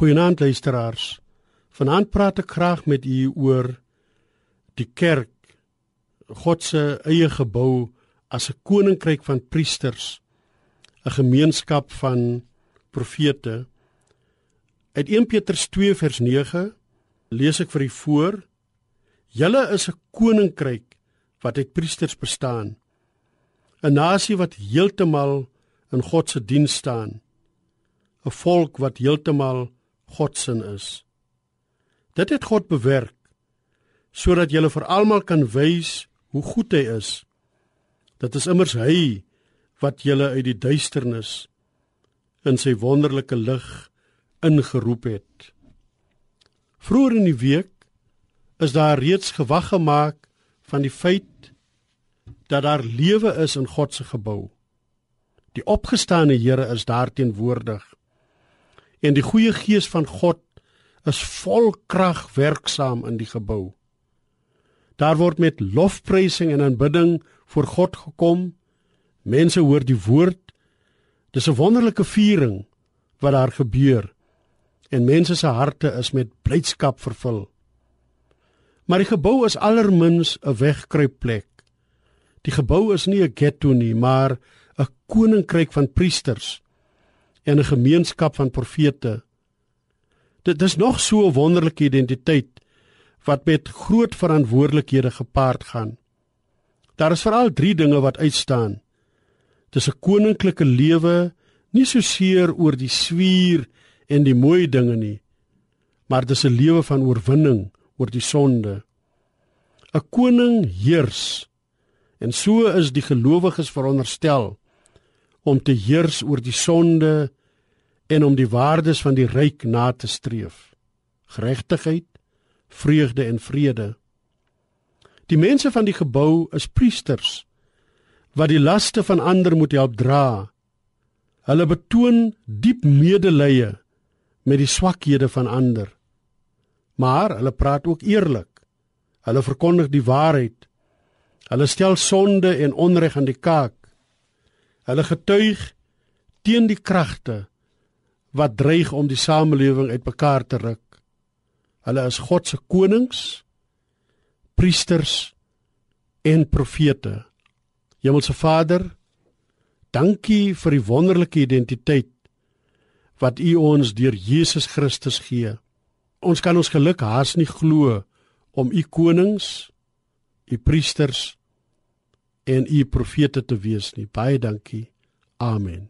Goeienaand luisteraars. Vanaand praat ek graag met u oor die kerk, God se eie gebou as 'n koninkryk van priesters, 'n gemeenskap van profete. Uit 1 Petrus 2 vers 9 lees ek vir u voor: Julle is 'n koninkryk wat uit priesters bestaan, 'n nasie wat heeltemal in God se diens staan, 'n volk wat heeltemal God se is. Dit het God bewerk sodat jy vir almal kan wys hoe goed hy is. Dit is immers hy wat julle uit die duisternis in sy wonderlike lig ingeroep het. Vroeger in die week is daar reeds gewag gemaak van die feit dat daar lewe is in God se gebou. Die opgestane Here is daar teenwoordig. En die goeie gees van God is vol krag werksaam in die gebou. Daar word met lofprysing en aanbidding voor God gekom. Mense hoor die woord. Dis 'n wonderlike viering wat daar gebeur. En mense se harte is met blydskap vervul. Maar die gebou is allermins 'n wegkruipplek. Die gebou is nie 'n ghetto nie, maar 'n koninkryk van priesters en 'n gemeenskap van profete. Dit is nog so 'n wonderlike identiteit wat met groot verantwoordelikhede gepaard gaan. Daar is veral 3 dinge wat uitstaan. Dis 'n koninklike lewe, nie so seer oor die swier en die mooi dinge nie, maar dis 'n lewe van oorwinning oor die sonde. 'n Koning heers en so is die gelowiges veronderstel om te heers oor die sonde en om die waardes van die ryk na te streef. Geregtigheid, vreugde en vrede. Die mense van die gebou is priesters wat die laste van ander moet help dra. Hulle betoon diep medelee met die swakhede van ander. Maar hulle praat ook eerlik. Hulle verkondig die waarheid. Hulle stel sonde en onreg aan die kaak. Hulle getuig teen die kragte wat dreig om die samelewing uitmekaar te ruk. Hulle is God se konings, priesters en profete. Hemelse Vader, dankie vir die wonderlike identiteit wat U ons deur Jesus Christus gee. Ons kan ons geluk haas nie glo om U konings, U priesters en U profete te wees nie. Baie dankie. Amen.